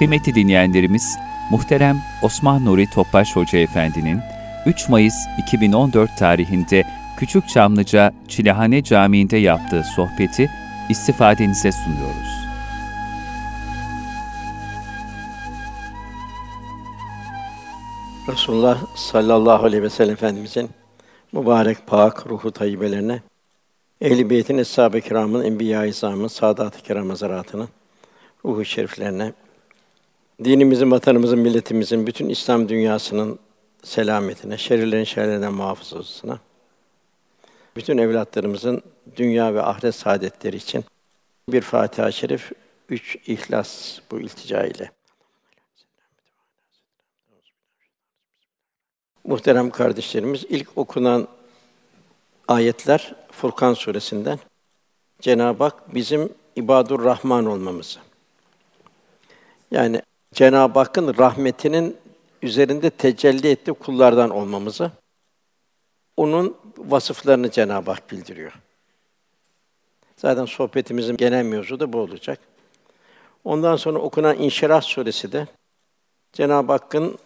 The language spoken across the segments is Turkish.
Kıymetli dinleyenlerimiz, muhterem Osman Nuri Topbaş Hoca Efendi'nin 3 Mayıs 2014 tarihinde Küçük Çamlıca Çilehane Camii'nde yaptığı sohbeti istifadenize sunuyoruz. Resulullah sallallahu aleyhi ve sellem Efendimizin mübarek pak ruhu tayyibelerine, ehl-i beytin, eshab-ı kiramın, enbiya-i izamın, saadat-ı kiram ruhu şeriflerine, dinimizin, vatanımızın, milletimizin, bütün İslam dünyasının selametine, şerlerin şerlerinden muhafazasına, bütün evlatlarımızın dünya ve ahiret saadetleri için bir Fatiha-i Şerif, üç İhlas bu iltica ile. Muhterem kardeşlerimiz, ilk okunan ayetler Furkan suresinden Cenab-ı Hak bizim ibadur Rahman olmamızı. Yani Cenab-ı Hakk'ın rahmetinin üzerinde tecelli ettiği kullardan olmamızı, onun vasıflarını Cenab-ı Hak bildiriyor. Zaten sohbetimizin genel mevzu da bu olacak. Ondan sonra okunan İnşirah suresi de Cenab-ı Hakk'ın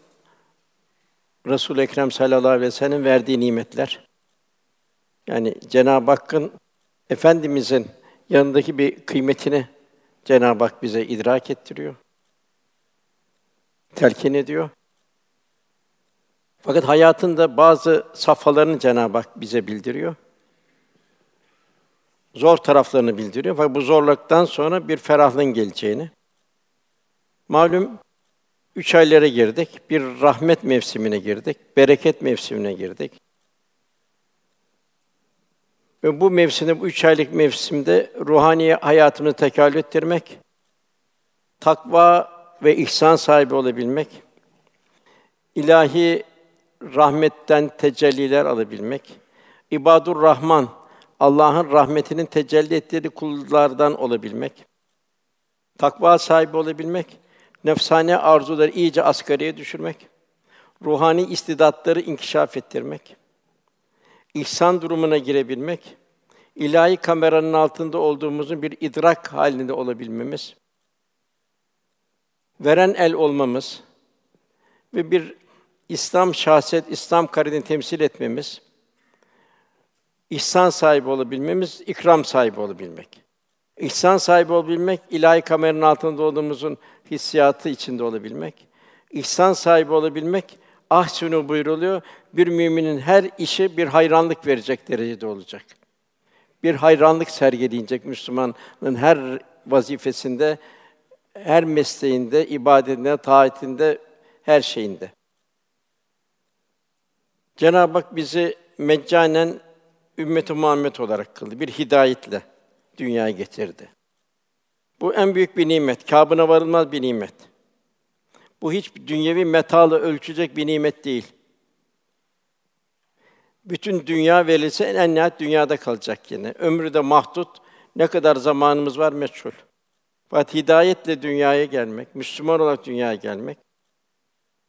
Resul Ekrem sallallahu aleyhi ve sellem verdiği nimetler. Yani Cenab-ı Hakk'ın efendimizin yanındaki bir kıymetini Cenab-ı Hak bize idrak ettiriyor. Telkin ediyor. Fakat hayatında bazı safhalarını Cenab-ı Hak bize bildiriyor. Zor taraflarını bildiriyor. Fakat bu zorluktan sonra bir ferahlığın geleceğini. Malum üç aylara girdik. Bir rahmet mevsimine girdik. Bereket mevsimine girdik. Ve bu mevsimde, bu üç aylık mevsimde ruhani hayatımızı tekamül ettirmek, takva ve ihsan sahibi olabilmek, ilahi rahmetten tecelliler alabilmek, ibadur Rahman, Allah'ın rahmetinin tecelli ettiği kullardan olabilmek, takva sahibi olabilmek, nefsane arzuları iyice asgariye düşürmek, ruhani istidatları inkişaf ettirmek, ihsan durumuna girebilmek, ilahi kameranın altında olduğumuzun bir idrak halinde olabilmemiz, veren el olmamız ve bir İslam şahsiyet, İslam karini temsil etmemiz, ihsan sahibi olabilmemiz, ikram sahibi olabilmek. İhsan sahibi olabilmek, ilahi kameranın altında olduğumuzun hissiyatı içinde olabilmek. İhsan sahibi olabilmek, ah şunu buyruluyor, bir müminin her işi bir hayranlık verecek derecede olacak. Bir hayranlık sergileyecek Müslümanın her vazifesinde, her mesleğinde, ibadetinde, taatinde, her şeyinde. Cenab-ı Hak bizi meccanen ümmet-i Muhammed olarak kıldı. Bir hidayetle dünyaya getirdi. Bu en büyük bir nimet, kabına varılmaz bir nimet. Bu hiç dünyevi metalı ölçecek bir nimet değil. Bütün dünya verilse en nihayet dünyada kalacak yine. Ömrü de mahdut. Ne kadar zamanımız var meçhul. Fakat hidayetle dünyaya gelmek, Müslüman olarak dünyaya gelmek.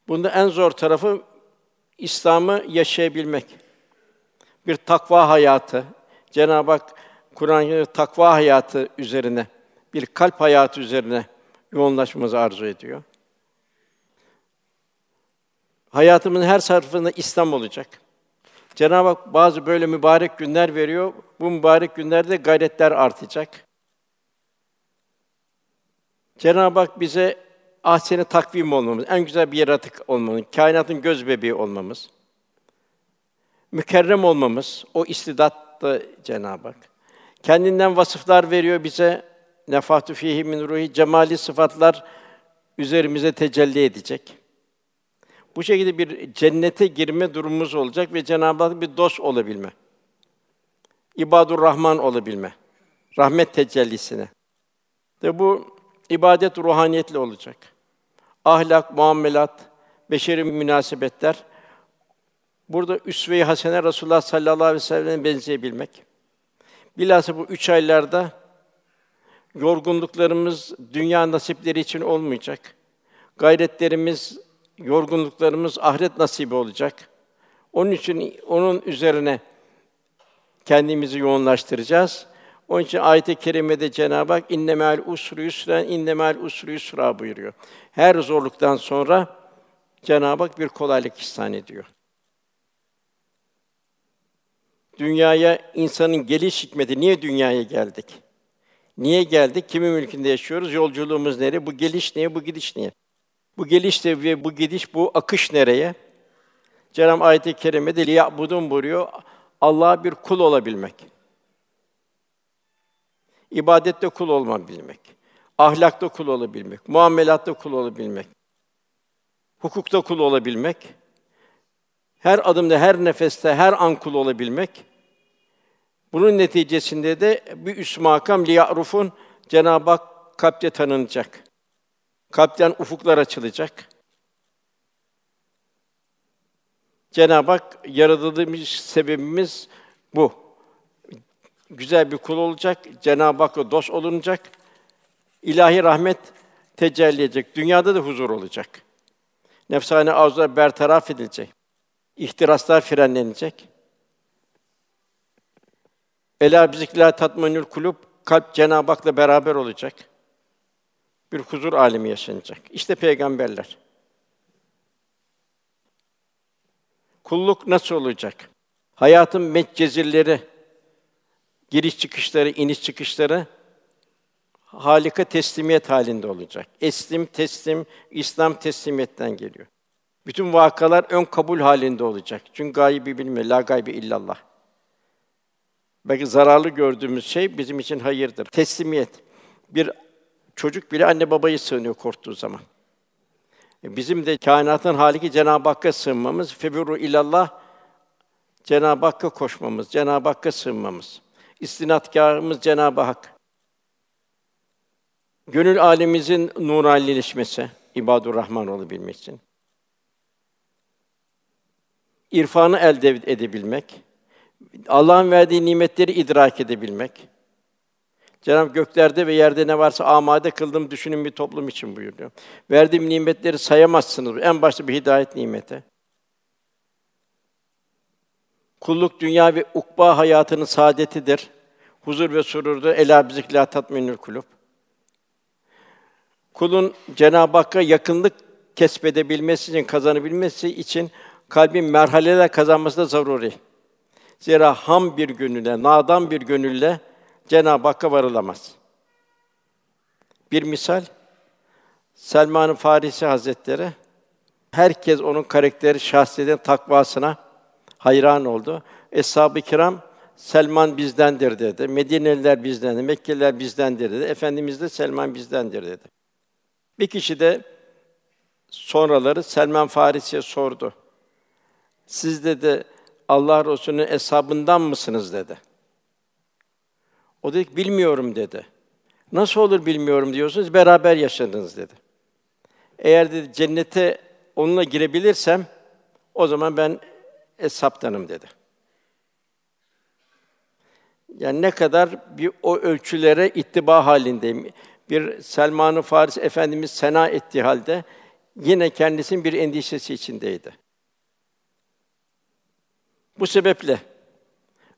Bunda en zor tarafı İslam'ı yaşayabilmek. Bir takva hayatı. Cenab-ı Hak Kur'an takva hayatı üzerine, bir kalp hayatı üzerine yoğunlaşmamızı arzu ediyor. Hayatımın her tarafında İslam olacak. Cenab-ı Hak bazı böyle mübarek günler veriyor. Bu mübarek günlerde gayretler artacak. Cenab-ı Hak bize ahseni takvim olmamız, en güzel bir yaratık olmamız, kainatın göz bebeği olmamız, mükerrem olmamız, o istidatlı Cenab-ı Hak. Kendinden vasıflar veriyor bize. Nefatu fihi min ruhi cemali sıfatlar üzerimize tecelli edecek. Bu şekilde bir cennete girme durumumuz olacak ve Cenab-ı Hak bir dost olabilme. İbadur Rahman olabilme. Rahmet tecellisine. Ve bu ibadet ruhaniyetle olacak. Ahlak, muamelat, beşeri münasebetler burada üsve-i hasene Resulullah sallallahu aleyhi ve sellem'e benzeyebilmek. Bilhassa bu üç aylarda yorgunluklarımız dünya nasipleri için olmayacak. Gayretlerimiz, yorgunluklarımız ahiret nasibi olacak. Onun için onun üzerine kendimizi yoğunlaştıracağız. Onun için ayet-i kerimede Cenab-ı Hak innemel usru yusren innemel usru yusra buyuruyor. Her zorluktan sonra Cenab-ı Hak bir kolaylık ihsan ediyor. Dünyaya insanın geliş hikmeti niye dünyaya geldik? Niye geldik? Kimin mülkünde yaşıyoruz? Yolculuğumuz nereye? Bu geliş niye? Bu gidiş niye? Bu geliş ve bu gidiş, bu akış nereye? Cenab-ı ayet-i kerimede liya'budun buyuruyor. Allah'a bir kul olabilmek. İbadette kul olmabilmek. Ahlakta kul olabilmek, muamelatta kul olabilmek. Hukukta kul olabilmek. Her adımda, her nefeste, her an kul olabilmek. Bunun neticesinde de bir üst makam liya'rufun Cenab-ı Hak kalpte tanınacak. Kalpten ufuklar açılacak. Cenab-ı Hak yaratılmış sebebimiz bu. Güzel bir kul olacak, Cenab-ı Hak'la dost olunacak. ilahi rahmet tecelli edecek. Dünyada da huzur olacak. Nefsane arzular bertaraf edilecek. İhtiraslar frenlenecek. Ela bizikla tatminül kulub kalp Cenab-ı Hak'la beraber olacak. Bir huzur alemi yaşanacak. İşte peygamberler. Kulluk nasıl olacak? Hayatın metcezirleri, giriş çıkışları, iniş çıkışları Halika teslimiyet halinde olacak. Eslim, teslim, İslam teslimiyetten geliyor. Bütün vakalar ön kabul halinde olacak. Çünkü gaybi bilme, la gaybi illallah. Belki zararlı gördüğümüz şey bizim için hayırdır. Teslimiyet. Bir çocuk bile anne babayı sığınıyor korktuğu zaman. E, bizim de kainatın haliki Cenab-ı Hakk'a sığınmamız, feburu ilallah Cenab-ı Hakk'a koşmamız, Cenab-ı Hakk'a sığınmamız. İstinadkârımız Cenab-ı Hak. Gönül alemimizin nuranileşmesi, ibadur Rahman olabilmek için. İrfanı elde edebilmek, Allah'ın verdiği nimetleri idrak edebilmek. Cenab-ı göklerde ve yerde ne varsa amade kıldım düşünün bir toplum için buyuruyor. Verdiğim nimetleri sayamazsınız. En başta bir hidayet nimeti. Kulluk dünya ve ukba hayatının saadetidir. Huzur ve sururdur. Ela bizikla tatminül kulub. Kulun Cenab-ı Hakk'a yakınlık kesbedebilmesi için, kazanabilmesi için kalbin merhaleler kazanması da zaruri. Zira ham bir gönülle, nadan bir gönülle Cenab-ı Hakk'a varılamaz. Bir misal, Selman-ı Farisi Hazretleri herkes onun karakteri, şahsiyetin takvasına hayran oldu. Eshab-ı Kiram Selman bizdendir dedi. Medineliler bizdendir, Mekkeliler bizdendir dedi. Efendimiz de Selman bizdendir dedi. Bir kişi de sonraları Selman Farisi'ye sordu. Siz dedi Allah Resulü'nün eshabından mısınız dedi. O dedi ki, bilmiyorum dedi. Nasıl olur bilmiyorum diyorsunuz, beraber yaşadınız dedi. Eğer dedi cennete onunla girebilirsem o zaman ben eshaptanım dedi. Yani ne kadar bir o ölçülere ittiba halindeyim. Bir Selman-ı Faris Efendimiz sena ettiği halde yine kendisinin bir endişesi içindeydi. Bu sebeple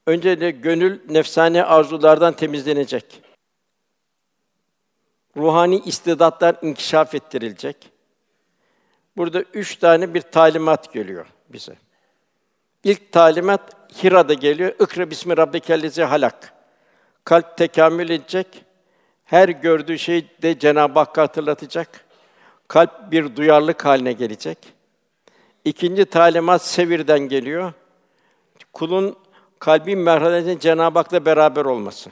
önce de gönül nefsane arzulardan temizlenecek. Ruhani istidatlar inkişaf ettirilecek. Burada üç tane bir talimat geliyor bize. İlk talimat Hira'da geliyor. İkra bismi rabbikellezi halak. Kalp tekamül edecek. Her gördüğü şey de Cenab-ı Hakk'ı hatırlatacak. Kalp bir duyarlılık haline gelecek. İkinci talimat sevirden geliyor kulun kalbin merhalesinde Cenab-ı Hak'la beraber olması.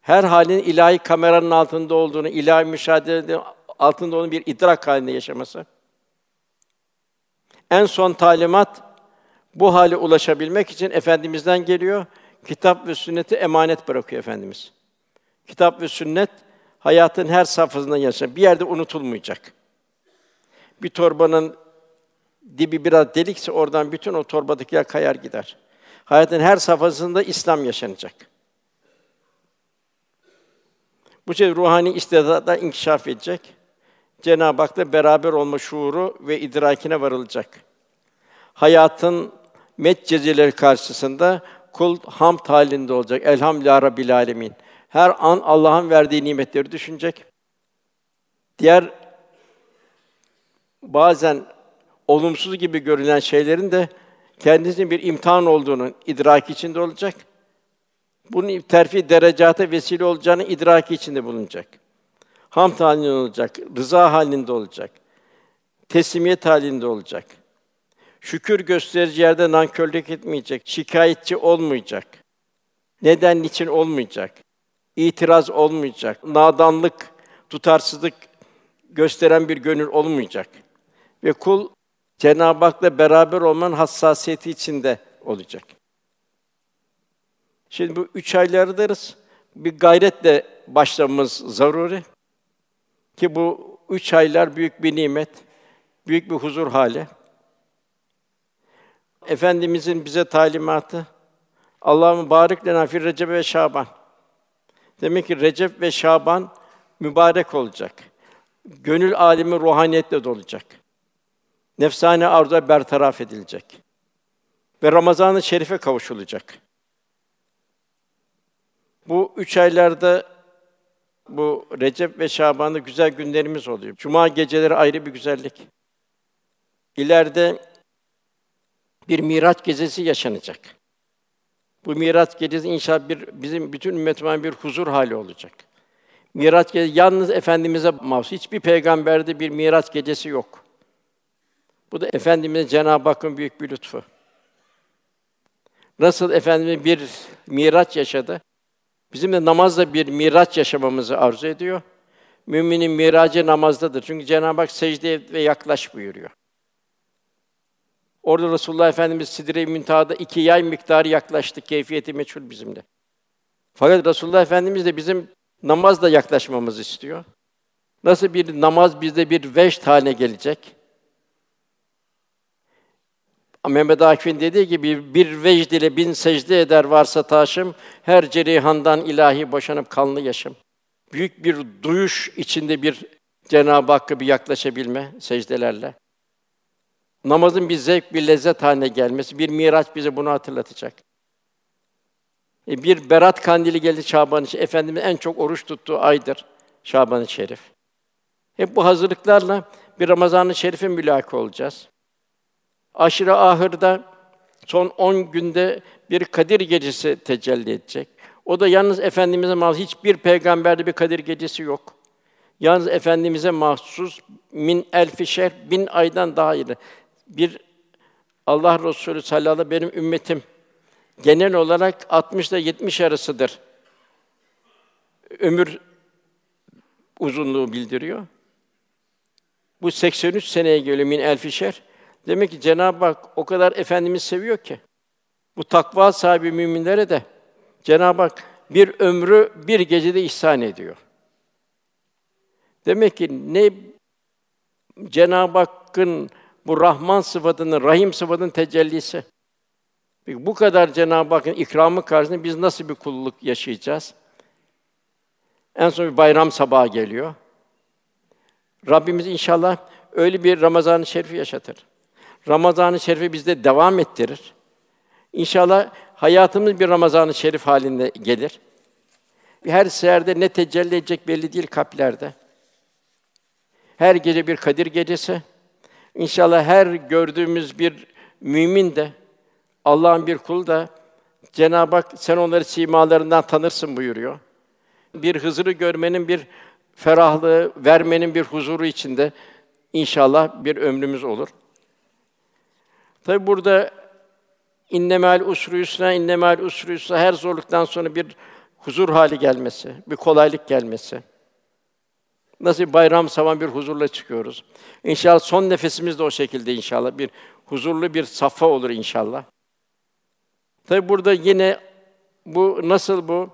Her halin ilahi kameranın altında olduğunu, ilahi müşahedenin altında olduğunu bir idrak halinde yaşaması. En son talimat bu hale ulaşabilmek için efendimizden geliyor. Kitap ve sünneti emanet bırakıyor efendimiz. Kitap ve sünnet hayatın her safhasında yaşanır. Bir yerde unutulmayacak. Bir torbanın dibi biraz delikse oradan bütün o torbadakiler kayar gider. Hayatın her safhasında İslam yaşanacak. Bu şey ruhani istidatlar inkişaf edecek. Cenab-ı Hak'la beraber olma şuuru ve idrakine varılacak. Hayatın met karşısında kul hamd halinde olacak. Elhamdülillah Rabbil alemin. Her an Allah'ın verdiği nimetleri düşünecek. Diğer bazen olumsuz gibi görülen şeylerin de kendisinin bir imtihan olduğunu idrak içinde olacak. Bunun terfi derecata vesile olacağını idraki içinde bulunacak. Hamd halinde olacak, rıza halinde olacak. Teslimiyet halinde olacak. Şükür gösterici yerde nankörlük etmeyecek, şikayetçi olmayacak. Neden için olmayacak. İtiraz olmayacak. Nadanlık, tutarsızlık gösteren bir gönül olmayacak. Ve kul Cenab-ı Hak'la beraber olmanın hassasiyeti içinde olacak. Şimdi bu üç aylardayız. Bir gayretle başlamamız zaruri. Ki bu üç aylar büyük bir nimet, büyük bir huzur hali. Efendimizin bize talimatı Allah'ın barik lena fir Recep ve Şaban. Demek ki Recep ve Şaban mübarek olacak. Gönül alemi ruhaniyetle dolacak. Nefsane arzular bertaraf edilecek. Ve Ramazan-ı Şerif'e kavuşulacak. Bu üç aylarda bu Recep ve Şaban'da güzel günlerimiz oluyor. Cuma geceleri ayrı bir güzellik. İleride bir Miraç gecesi yaşanacak. Bu Miraç gecesi inşallah bir bizim bütün ümmetime bir huzur hali olacak. Miraç gecesi yalnız efendimize mahsus. Hiçbir peygamberde bir Miraç gecesi yok. Bu da efendimiz Cenab-ı Hakk'ın büyük bir lütfu. Nasıl efendimiz bir Miraç yaşadı? Bizim de namazla bir miraç yaşamamızı arzu ediyor. Müminin miracı namazdadır. Çünkü Cenab-ı Hak secdeye ve yaklaş buyuruyor. Orada Resulullah Efendimiz Sidre-i Müntaha'da iki yay miktarı yaklaştı. Keyfiyeti meçhul bizimle. Fakat Resulullah Efendimiz de bizim namazla yaklaşmamızı istiyor. Nasıl bir namaz bizde bir veşt haline gelecek? Mehmet Akif'in dediği gibi bir vecd ile bin secde eder varsa taşım, her cerihandan ilahi boşanıp kanlı yaşım. Büyük bir duyuş içinde bir Cenab-ı Hakk'a bir yaklaşabilme secdelerle. Namazın bir zevk, bir lezzet haline gelmesi, bir miraç bize bunu hatırlatacak. E, bir berat kandili geldi Şaban-ı Şerif. Efendimiz en çok oruç tuttuğu aydır Şaban-ı Şerif. Hep bu hazırlıklarla bir Ramazan-ı Şerif'e mülaki olacağız. Aşırı ahırda son 10 günde bir Kadir gecesi tecelli edecek. O da yalnız efendimize mahsus hiçbir peygamberde bir Kadir gecesi yok. Yalnız efendimize mahsus min elfi şer bin aydan daha iyi. Bir Allah Resulü sallallahu aleyhi ve sellem benim ümmetim genel olarak 60 ile 70 arasıdır. Ömür uzunluğu bildiriyor. Bu 83 seneye geliyor min elfi şer. Demek ki Cenab-ı Hak o kadar efendimiz seviyor ki bu takva sahibi müminlere de Cenab-ı Hak bir ömrü bir gecede ihsan ediyor. Demek ki ne Cenab-ı Hakk'ın bu Rahman sıfatının, Rahim sıfatının tecellisi. Bu kadar Cenab-ı Hakk'ın ikramı karşısında biz nasıl bir kulluk yaşayacağız? En son bir bayram sabahı geliyor. Rabbimiz inşallah öyle bir Ramazan-ı Şerif yaşatır. Ramazan-ı Şerif'i bizde devam ettirir. İnşallah hayatımız bir Ramazan-ı Şerif halinde gelir. Her seherde ne tecelli edecek belli değil kalplerde. Her gece bir Kadir gecesi. İnşallah her gördüğümüz bir mümin de Allah'ın bir kulu da Cenab-ı Hak sen onları simalarından tanırsın buyuruyor. Bir Hızır'ı görmenin bir ferahlığı, vermenin bir huzuru içinde inşallah bir ömrümüz olur. Tabi burada innemel usru yusra, innemel usru yusra her zorluktan sonra bir huzur hali gelmesi, bir kolaylık gelmesi. Nasıl bayram sabah bir huzurla çıkıyoruz. İnşallah son nefesimiz de o şekilde inşallah bir huzurlu bir safa olur inşallah. Tabi burada yine bu nasıl bu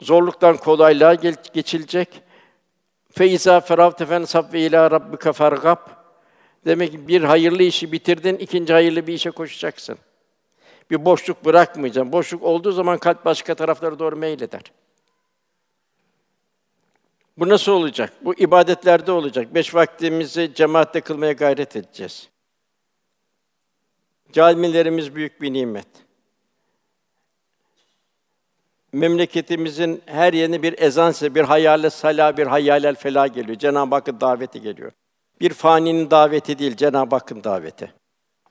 zorluktan kolaylığa geçilecek. Feiza feravte fen ve ila rabbika fargab. Demek ki bir hayırlı işi bitirdin, ikinci hayırlı bir işe koşacaksın. Bir boşluk bırakmayacaksın. Boşluk olduğu zaman kalp başka taraflara doğru meyleder. Bu nasıl olacak? Bu ibadetlerde olacak. Beş vaktimizi cemaatle kılmaya gayret edeceğiz. Camilerimiz büyük bir nimet. memleketimizin her yerine bir ezan sesi, bir hayale sala, bir hayalel fela geliyor. Cenab-ı Hakk'ın daveti geliyor. Bir faninin daveti değil, Cenab-ı Hakk'ın daveti.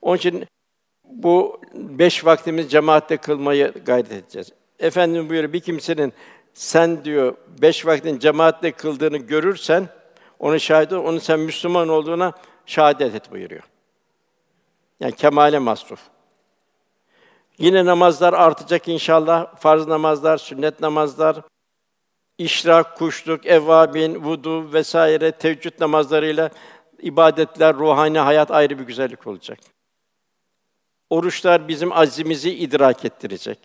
Onun için bu beş vaktimiz cemaatle kılmayı gayret edeceğiz. Efendim buyuruyor, bir kimsenin sen diyor beş vaktin cemaatle kıldığını görürsen, onun şahit ol, onun sen Müslüman olduğuna şehadet et buyuruyor. Yani kemale masruf. Yine namazlar artacak inşallah. Farz namazlar, sünnet namazlar, işrak, kuşluk, evvabin, vudu vesaire teheccüd namazlarıyla ibadetler, ruhani hayat ayrı bir güzellik olacak. Oruçlar bizim azimizi idrak ettirecek.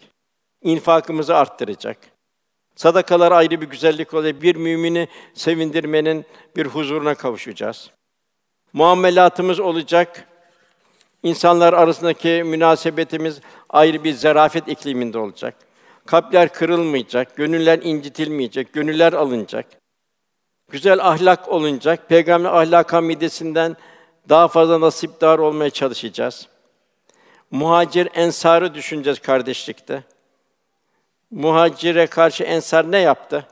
infakımızı arttıracak. Sadakalar ayrı bir güzellik olacak. Bir mümini sevindirmenin bir huzuruna kavuşacağız. Muamelatımız olacak. İnsanlar arasındaki münasebetimiz ayrı bir zarafet ikliminde olacak. Kalpler kırılmayacak, gönüller incitilmeyecek, gönüller alınacak. Güzel ahlak olunacak. Peygamber ahlak hamidesinden daha fazla nasipdar olmaya çalışacağız. Muhacir ensarı düşüneceğiz kardeşlikte. Muhacire karşı ensar ne yaptı?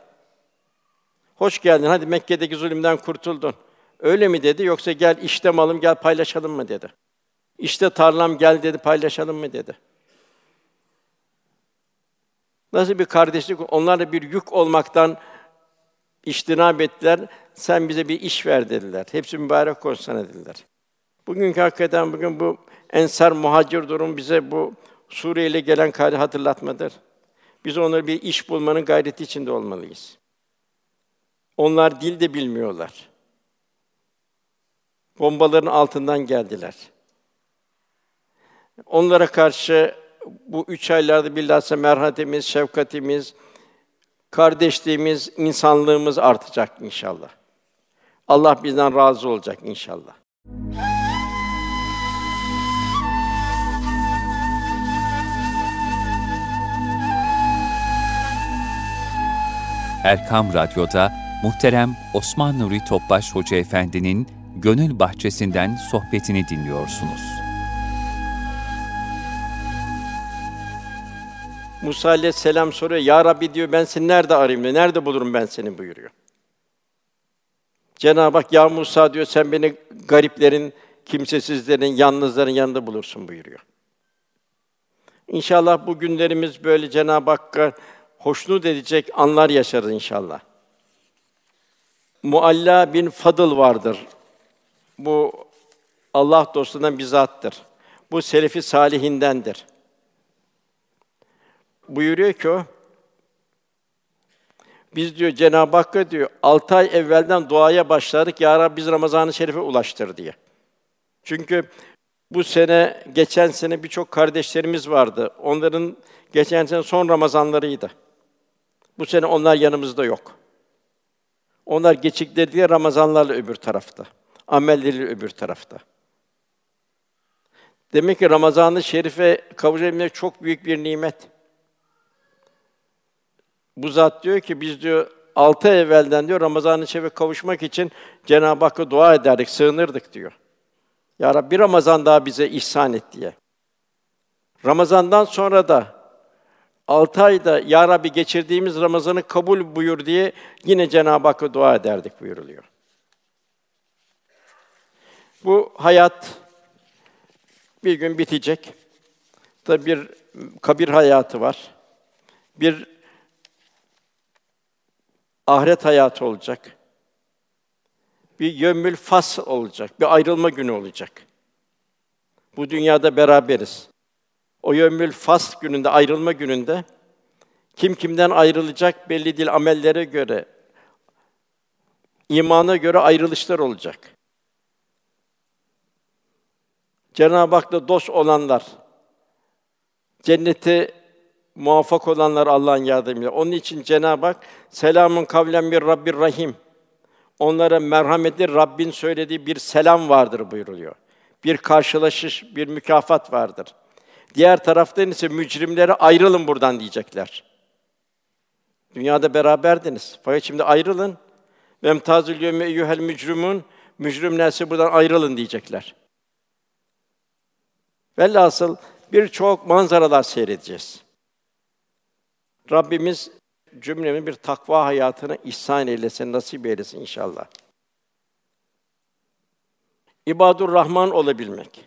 Hoş geldin. Hadi Mekke'deki zulümden kurtuldun. Öyle mi dedi yoksa gel işte malım gel paylaşalım mı dedi. İşte tarlam gel dedi paylaşalım mı dedi. Nasıl bir kardeşlik? Onlar da bir yük olmaktan iştinab ettiler. Sen bize bir iş ver dediler. Hepsi mübarek olsun dediler. Bugünkü hakikaten bugün bu ensar muhacir durum bize bu Suriye ile gelen kâli hatırlatmadır. Biz onları bir iş bulmanın gayreti içinde olmalıyız. Onlar dil de bilmiyorlar. Bombaların altından geldiler. Onlara karşı bu üç aylarda bilhassa merhametimiz, şefkatimiz, kardeşliğimiz, insanlığımız artacak inşallah. Allah bizden razı olacak inşallah. Erkam Radyo'da muhterem Osman Nuri Topbaş Hoca Efendi'nin Gönül Bahçesinden sohbetini dinliyorsunuz. Musa aleyhisselam soruyor, Ya Rabbi diyor, ben seni nerede arayayım diyor, nerede bulurum ben seni buyuruyor. Cenab-ı Hak, Ya Musa diyor, sen beni gariplerin, kimsesizlerin, yalnızların yanında bulursun buyuruyor. İnşallah bu günlerimiz böyle Cenab-ı Hakk'a hoşnut edecek anlar yaşarız inşallah. Mualla bin Fadıl vardır. Bu Allah dostundan bir zattır. Bu selefi salihindendir. Buyuruyor ki o, biz diyor Cenab-ı Hakk'a diyor altı ay evvelden duaya başladık ya Rabbi biz Ramazan-ı Şerif'e ulaştır diye. Çünkü bu sene geçen sene birçok kardeşlerimiz vardı. Onların geçen sene son Ramazanlarıydı. Bu sene onlar yanımızda yok. Onlar geçikleri diye Ramazanlarla öbür tarafta. Amelleri öbür tarafta. Demek ki Ramazan-ı Şerif'e kavuşabilmek çok büyük bir nimet. Bu zat diyor ki biz diyor altı evvelden diyor Ramazan-ı Şerif'e kavuşmak için Cenab-ı Hakk'a dua ederdik, sığınırdık diyor. Ya Rabbi Ramazan daha bize ihsan et diye. Ramazandan sonra da altı ayda Ya Rabbi geçirdiğimiz Ramazan'ı kabul buyur diye yine Cenab-ı Hakk'a dua ederdik buyuruluyor. Bu hayat bir gün bitecek. Tabi bir kabir hayatı var. Bir ahiret hayatı olacak. Bir yömül fas olacak, bir ayrılma günü olacak. Bu dünyada beraberiz. O yömül fas gününde, ayrılma gününde kim kimden ayrılacak belli değil amellere göre, imana göre ayrılışlar olacak. Cenab-ı Hak'la dost olanlar, cennete muvaffak olanlar Allah'ın yardımıyla. Onun için Cenab-ı Hak selamun kavlen bir Rabbir Rahim. Onlara merhametli Rabbin söylediği bir selam vardır buyuruluyor. Bir karşılaşış, bir mükafat vardır. Diğer taraftan ise mücrimlere ayrılın buradan diyecekler. Dünyada beraberdiniz. Fakat şimdi ayrılın. Ve emtazül yevme eyyuhel mücrimun mücrimlerse buradan ayrılın diyecekler. Velhasıl birçok manzaralar seyredeceğiz. Rabbimiz cümlemin bir takva hayatını ihsan eylesin, nasip eylesin inşallah. İbadur Rahman olabilmek.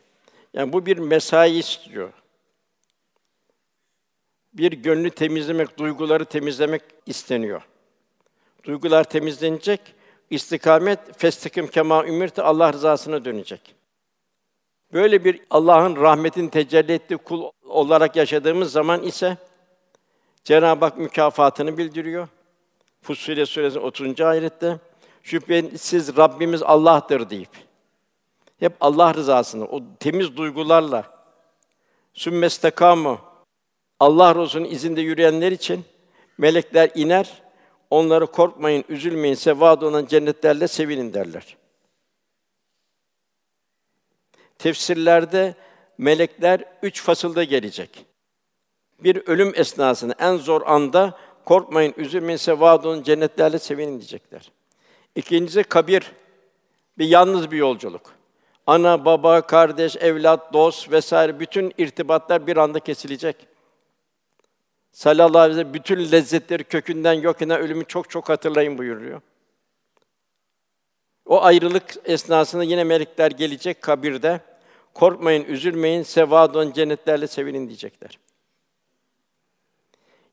Yani bu bir mesai istiyor. Bir gönlü temizlemek, duyguları temizlemek isteniyor. Duygular temizlenecek, istikamet festikim kema ümirte Allah rızasına dönecek. Böyle bir Allah'ın rahmetin tecelli ettiği kul olarak yaşadığımız zaman ise Cenab-ı Hak mükafatını bildiriyor. Fussilet Suresi 30. ayette şüphesiz Rabbimiz Allah'tır deyip hep Allah rızasını o temiz duygularla sümmestekamu Allah Resulü'nün izinde yürüyenler için melekler iner, onları korkmayın, üzülmeyin, sevad olan cennetlerle sevinin derler. Tefsirlerde melekler üç fasılda gelecek. Bir ölüm esnasında en zor anda korkmayın, üzülmeyin, sevad olan cennetlerle sevinin diyecekler. İkincisi kabir, bir yalnız bir yolculuk. Ana, baba, kardeş, evlat, dost vesaire bütün irtibatlar bir anda kesilecek. Sallallahu aleyhi bütün lezzetleri kökünden yok eden ölümü çok çok hatırlayın buyuruyor. O ayrılık esnasında yine melekler gelecek kabirde. Korkmayın, üzülmeyin, sevadon cennetlerle sevinin diyecekler.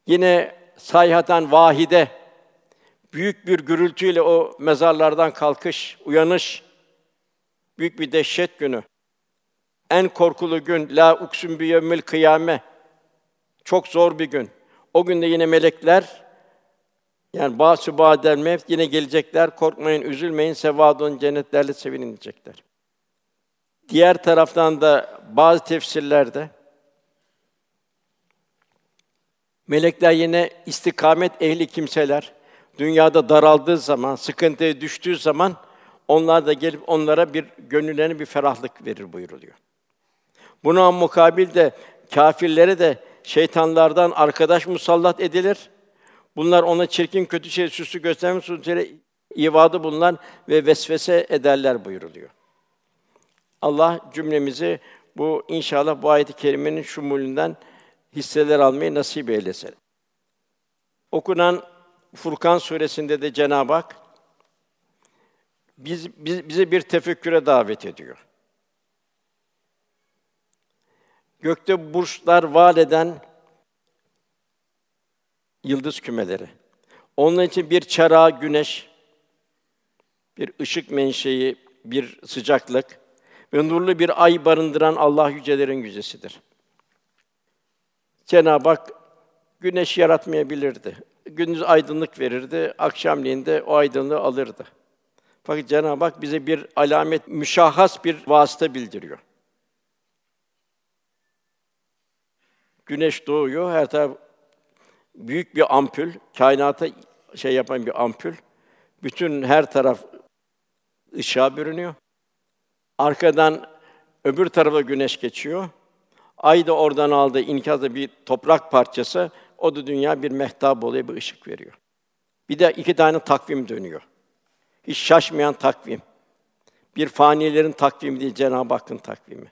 Yine sayhatan vahide büyük bir gürültüyle o mezarlardan kalkış, uyanış büyük bir dehşet günü. En korkulu gün la uksun bi yevmil kıyame. Çok zor bir gün. O günde yine melekler yani ba'su ba'del mevt yine gelecekler. Korkmayın, üzülmeyin. Sevadun cennetlerle sevinin diyecekler. Diğer taraftan da bazı tefsirlerde melekler yine istikamet ehli kimseler dünyada daraldığı zaman, sıkıntıya düştüğü zaman onlar da gelip onlara bir gönüllerine bir ferahlık verir buyuruluyor. Buna mukabil de kâfirlere de şeytanlardan arkadaş musallat edilir. Bunlar ona çirkin kötü şey süsü göstermek suretiyle ivadı bulunan ve vesvese ederler buyuruluyor. Allah cümlemizi bu inşallah bu ayet-i kerimenin şumulünden hisseler almayı nasip eylesin. Okunan Furkan suresinde de Cenab-ı Hak biz, biz, bize bir tefekküre davet ediyor. Gökte burçlar vaat eden yıldız kümeleri. Onun için bir çara güneş, bir ışık menşei, bir sıcaklık ve nurlu bir ay barındıran Allah yücelerin yücesidir. Cenab-ı Hak güneş yaratmayabilirdi. Gündüz aydınlık verirdi, akşamleyin de o aydınlığı alırdı. Fakat Cenab-ı Hak bize bir alamet, müşahhas bir vasıta bildiriyor. Güneş doğuyor, her taraf büyük bir ampul, kainata şey yapan bir ampul. Bütün her taraf ışığa bürünüyor. Arkadan öbür tarafa güneş geçiyor. Ay da oradan aldığı inkazda bir toprak parçası, o da dünya bir mehtap oluyor, bir ışık veriyor. Bir de iki tane takvim dönüyor. Hiç şaşmayan takvim. Bir fanilerin takvimi değil, Cenab-ı Hakk'ın takvimi.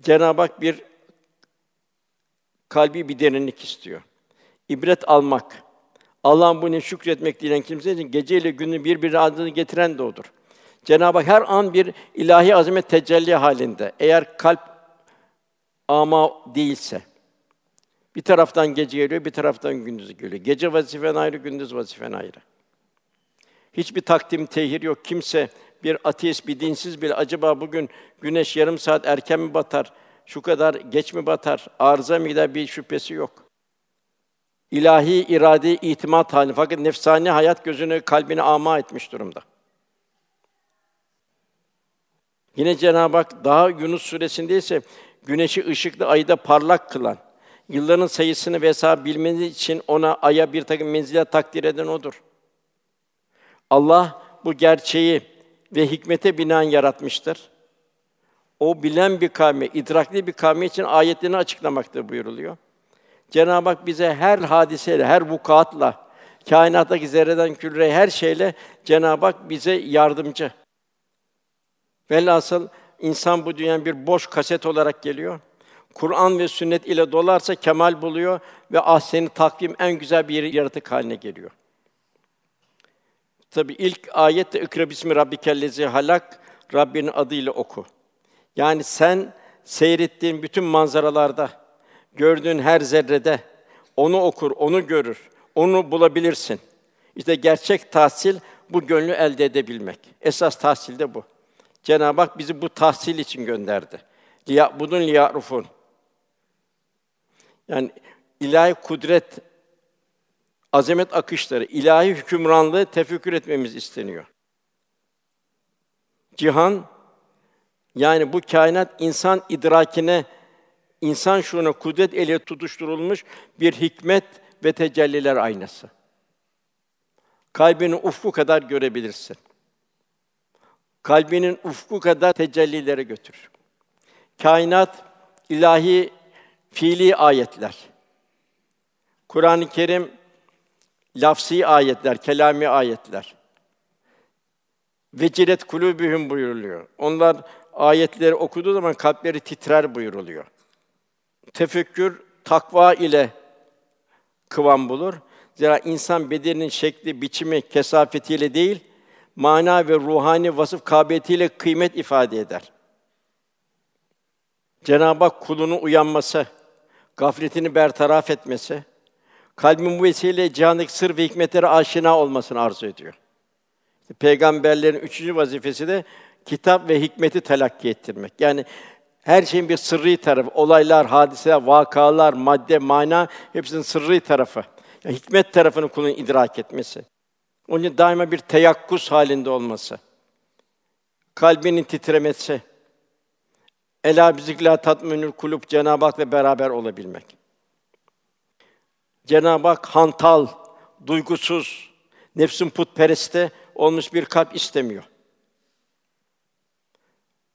Cenab-ı Hak bir kalbi bir derinlik istiyor. İbret almak. Allah'ın bunu şükretmek diyen kimse için geceyle günü birbiri adını getiren de odur. Cenab-ı Hak her an bir ilahi azamet tecelli halinde. Eğer kalp ama değilse, bir taraftan gece geliyor, bir taraftan gündüz geliyor. Gece vazifen ayrı, gündüz vazifen ayrı. Hiçbir takdim, tehir yok. Kimse bir ateist, bir dinsiz bile acaba bugün güneş yarım saat erken mi batar, şu kadar geç mi batar, arıza mı gider bir şüphesi yok. İlahi irade itimat hali fakat nefsani hayat gözünü, kalbini ama etmiş durumda. Yine Cenab-ı Hak daha Yunus suresinde ise güneşi ışıklı, ayı da parlak kılan, Yılların sayısını ve hesabı bilmeniz için ona aya bir takım menzile takdir eden odur. Allah bu gerçeği ve hikmete binaen yaratmıştır. O bilen bir kavme, idrakli bir kavme için ayetlerini açıklamakta buyuruluyor. Cenab-ı Hak bize her hadiseyle, her vukuatla, kainattaki zerreden küreye her şeyle Cenab-ı Hak bize yardımcı. Velhasıl insan bu dünyanın bir boş kaset olarak geliyor Kur'an ve sünnet ile dolarsa kemal buluyor ve ahseni takvim en güzel bir yaratık haline geliyor. Tabi ilk ayette ikra bismi rabbikellezi halak Rabbinin adıyla oku. Yani sen seyrettiğin bütün manzaralarda, gördüğün her zerrede onu okur, onu görür, onu bulabilirsin. İşte gerçek tahsil bu gönlü elde edebilmek. Esas tahsil de bu. Cenab-ı Hak bizi bu tahsil için gönderdi. Liya budun liyarufun. Yani ilahi kudret, azamet akışları, ilahi hükümranlığı tefekkür etmemiz isteniyor. Cihan yani bu kainat insan idrakine, insan şuuruna kudret eliyle tutuşturulmuş bir hikmet ve tecelliler aynası. Kalbinin ufku kadar görebilirsin. Kalbinin ufku kadar tecellilere götür. Kainat ilahi fiili ayetler. Kur'an-ı Kerim lafsi ayetler, kelami ayetler. Vecilet kulubühüm buyuruluyor. Onlar ayetleri okuduğu zaman kalpleri titrer buyuruluyor. Tefekkür takva ile kıvam bulur. Zira insan bedeninin şekli, biçimi, kesafetiyle değil, mana ve ruhani vasıf kabiliyetiyle kıymet ifade eder. Cenab-ı Hak kulunu uyanması, gafletini bertaraf etmesi, kalbin bu vesileyle cihandaki sır ve hikmetlere aşina olmasını arzu ediyor. Peygamberlerin üçüncü vazifesi de kitap ve hikmeti telakki ettirmek. Yani her şeyin bir sırrı tarafı, olaylar, hadiseler, vakalar, madde, mana hepsinin sırrı tarafı. Yani hikmet tarafını kulun idrak etmesi. Onun için daima bir teyakkuz halinde olması. Kalbinin titremesi. Ela bizikla tatminül kulüp Cenab-ı Hak'la beraber olabilmek. Cenab-ı Hak hantal, duygusuz, nefsin putpereste olmuş bir kalp istemiyor.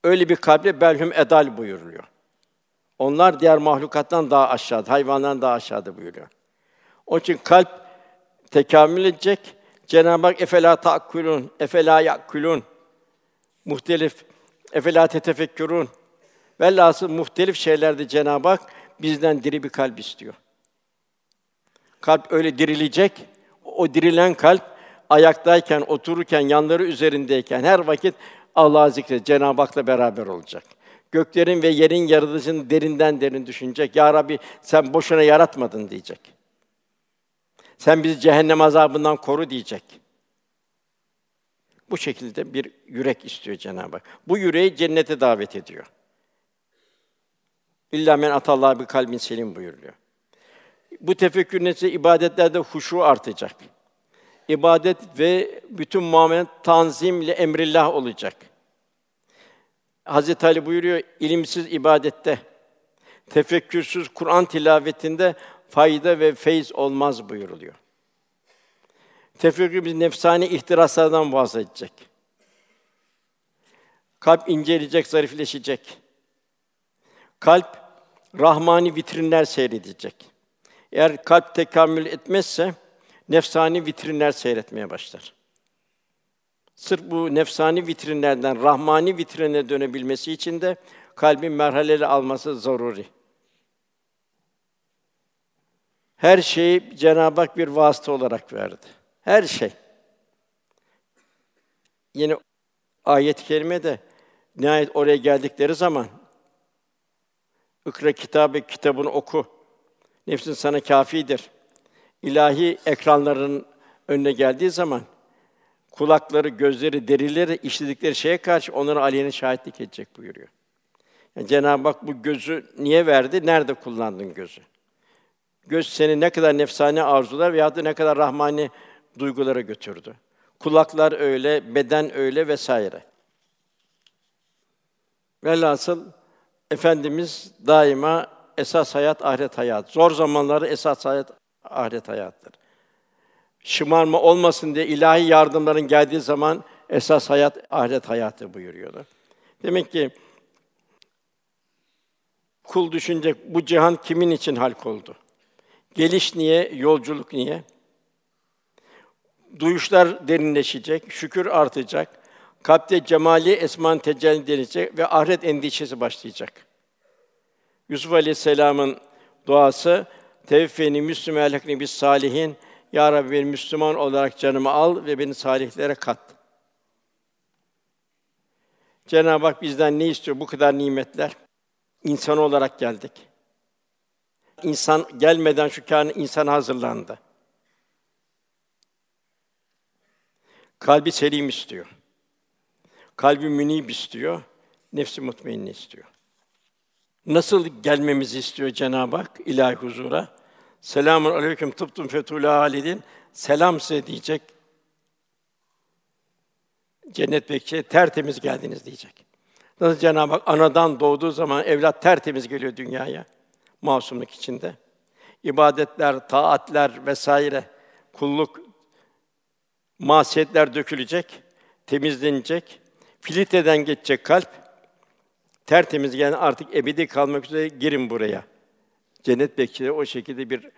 Öyle bir kalple belhum edal buyuruluyor. Onlar diğer mahlukattan daha aşağıda, hayvandan daha aşağıda buyuruyor. Onun için kalp tekamül edecek. Cenab-ı Hak efela ta'kulun, efela yakulun. Muhtelif efela tetefekkürün. Velhasıl muhtelif şeylerde Cenab-ı Hak bizden diri bir kalp istiyor. Kalp öyle dirilecek. O dirilen kalp ayaktayken, otururken, yanları üzerindeyken her vakit Allah'ı zikret, Cenab-ı Hak'la beraber olacak. Göklerin ve yerin yaratıcını derinden derin düşünecek. Ya Rabbi sen boşuna yaratmadın diyecek. Sen bizi cehennem azabından koru diyecek. Bu şekilde bir yürek istiyor Cenab-ı Hak. Bu yüreği cennete davet ediyor. İlla men atallah bir kalbin selim buyuruyor. Bu tefekkür neticede ibadetlerde huşu artacak. İbadet ve bütün muamele tanzimle emrillah olacak. Hazreti Ali buyuruyor, ilimsiz ibadette, tefekkürsüz Kur'an tilavetinde fayda ve feyz olmaz buyuruluyor. Tefekkür nefsani ihtiraslardan muhafaza edecek. Kalp inceleyecek, zarifleşecek. Kalp rahmani vitrinler seyredecek. Eğer kalp tekamül etmezse nefsani vitrinler seyretmeye başlar. Sırf bu nefsani vitrinlerden rahmani vitrine dönebilmesi için de kalbin merhaleleri alması zaruri. Her şeyi Cenab-ı Hak bir vasıta olarak verdi. Her şey. Yine ayet-i kerimede nihayet oraya geldikleri zaman ikra kitabı kitabını oku. Nefsin sana kafidir. İlahi ekranların önüne geldiği zaman kulakları, gözleri, derileri işledikleri şeye karşı onlara aleyhine şahitlik edecek buyuruyor. Yani Cenab-ı Hak bu gözü niye verdi? Nerede kullandın gözü? Göz seni ne kadar nefsane arzular veya da ne kadar rahmani duygulara götürdü. Kulaklar öyle, beden öyle vesaire. Velhasıl Efendimiz daima esas hayat ahiret hayat. Zor zamanlarda esas hayat ahiret hayattır. Şımarma olmasın diye ilahi yardımların geldiği zaman esas hayat ahiret hayatı buyuruyorlar. Demek ki kul düşünecek bu cihan kimin için halk oldu? Geliş niye, yolculuk niye? Duyuşlar derinleşecek, şükür artacak, kalpte cemali esman tecelli edecek ve ahiret endişesi başlayacak. Yusuf Aleyhisselam'ın duası tevfeni müslüm elhakni bis salihin ya Rabbi beni Müslüman olarak canımı al ve beni salihlere kat. Cenab-ı Hak bizden ne istiyor? Bu kadar nimetler. İnsan olarak geldik. İnsan gelmeden şu kâhın insan hazırlandı. Kalbi selim istiyor. Kalbi münib istiyor. Nefsi mutmainne istiyor. Nasıl gelmemizi istiyor Cenab-ı Hak ilahi huzura? Selamun aleyküm tıptum fetûlâ halidin. Selam size diyecek. Cennet bekçi tertemiz geldiniz diyecek. Nasıl Cenab-ı Hak anadan doğduğu zaman evlat tertemiz geliyor dünyaya masumluk içinde. İbadetler, taatler vesaire, kulluk, masiyetler dökülecek, temizlenecek, filtreden geçecek kalp. Tertemiz yani artık ebedi kalmak üzere girin buraya. Cennet bekçileri o şekilde bir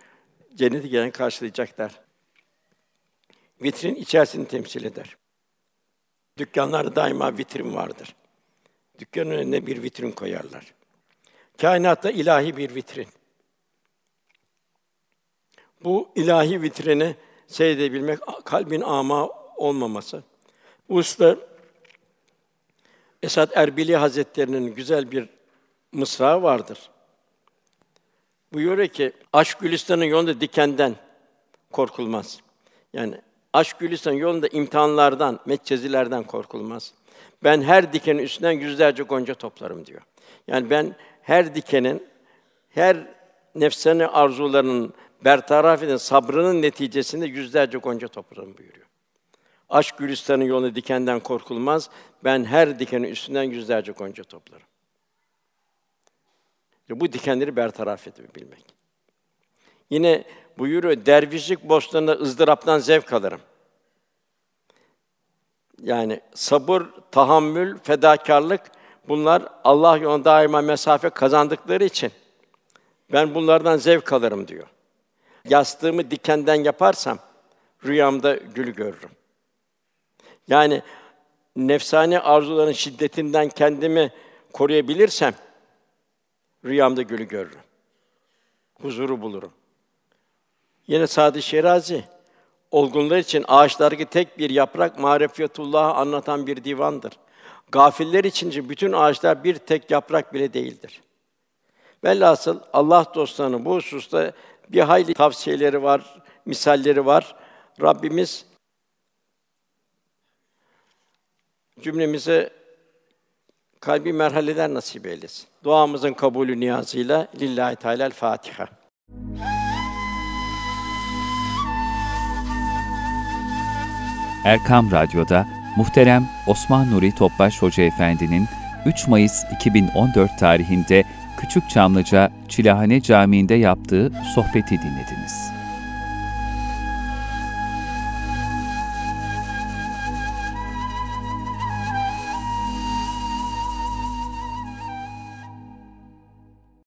cenneti gelen karşılayacaklar. Vitrin içerisini temsil eder. Dükkanlarda daima vitrin vardır. Dükkanın önüne bir vitrin koyarlar. Kainatta ilahi bir vitrin. Bu ilahi vitrini seyredebilmek, kalbin ama olmaması. Usta Esad Erbili Hazretlerinin güzel bir mısra vardır. Buyuruyor ki, aşk gülistanın yolunda dikenden korkulmaz. Yani aşk gülistanın yolunda imtihanlardan, metçezilerden korkulmaz. Ben her dikenin üstünden yüzlerce gonca toplarım diyor. Yani ben her dikenin, her nefsani arzularının bertaraf eden sabrının neticesinde yüzlerce gonca toplarım buyuruyor. Aşk gülistanın yolunu dikenden korkulmaz. Ben her dikenin üstünden yüzlerce gonca toplarım. Bu dikenleri bertaraf edebilmek. Yine buyuruyor, dervişlik bostanında ızdıraptan zevk alırım. Yani sabır, tahammül, fedakarlık bunlar Allah yolunda daima mesafe kazandıkları için ben bunlardan zevk alırım diyor. Yastığımı dikenden yaparsam rüyamda gül görürüm. Yani nefsani arzuların şiddetinden kendimi koruyabilirsem rüyamda gülü görürüm. Huzuru bulurum. Yine Sadi Şirazi olgunlar için ağaçlardaki tek bir yaprak marifetullah'ı anlatan bir divandır. Gafiller için bütün ağaçlar bir tek yaprak bile değildir. Velhasıl Allah dostlarının bu hususta bir hayli tavsiyeleri var, misalleri var. Rabbimiz cümlemize kalbi merhaleler nasip eylesin. Duamızın kabulü niyazıyla lillahi teala Fatiha. Erkam Radyo'da muhterem Osman Nuri Topbaş Hoca Efendi'nin 3 Mayıs 2014 tarihinde Küçük Çamlıca Çilahane Camii'nde yaptığı sohbeti dinlediniz.